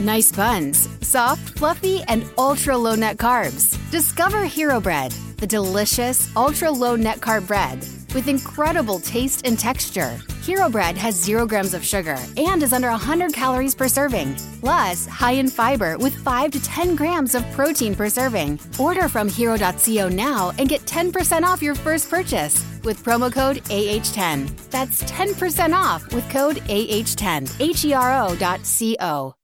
Nice buns, soft, fluffy, and ultra low net carbs. Discover Hero Bread, the delicious, ultra low net carb bread with incredible taste and texture. Hero Bread has zero grams of sugar and is under 100 calories per serving. Plus, high in fiber with 5 to 10 grams of protein per serving. Order from hero.co now and get 10% off your first purchase with promo code AH10. That's 10% off with code AH10. H E R O O.co.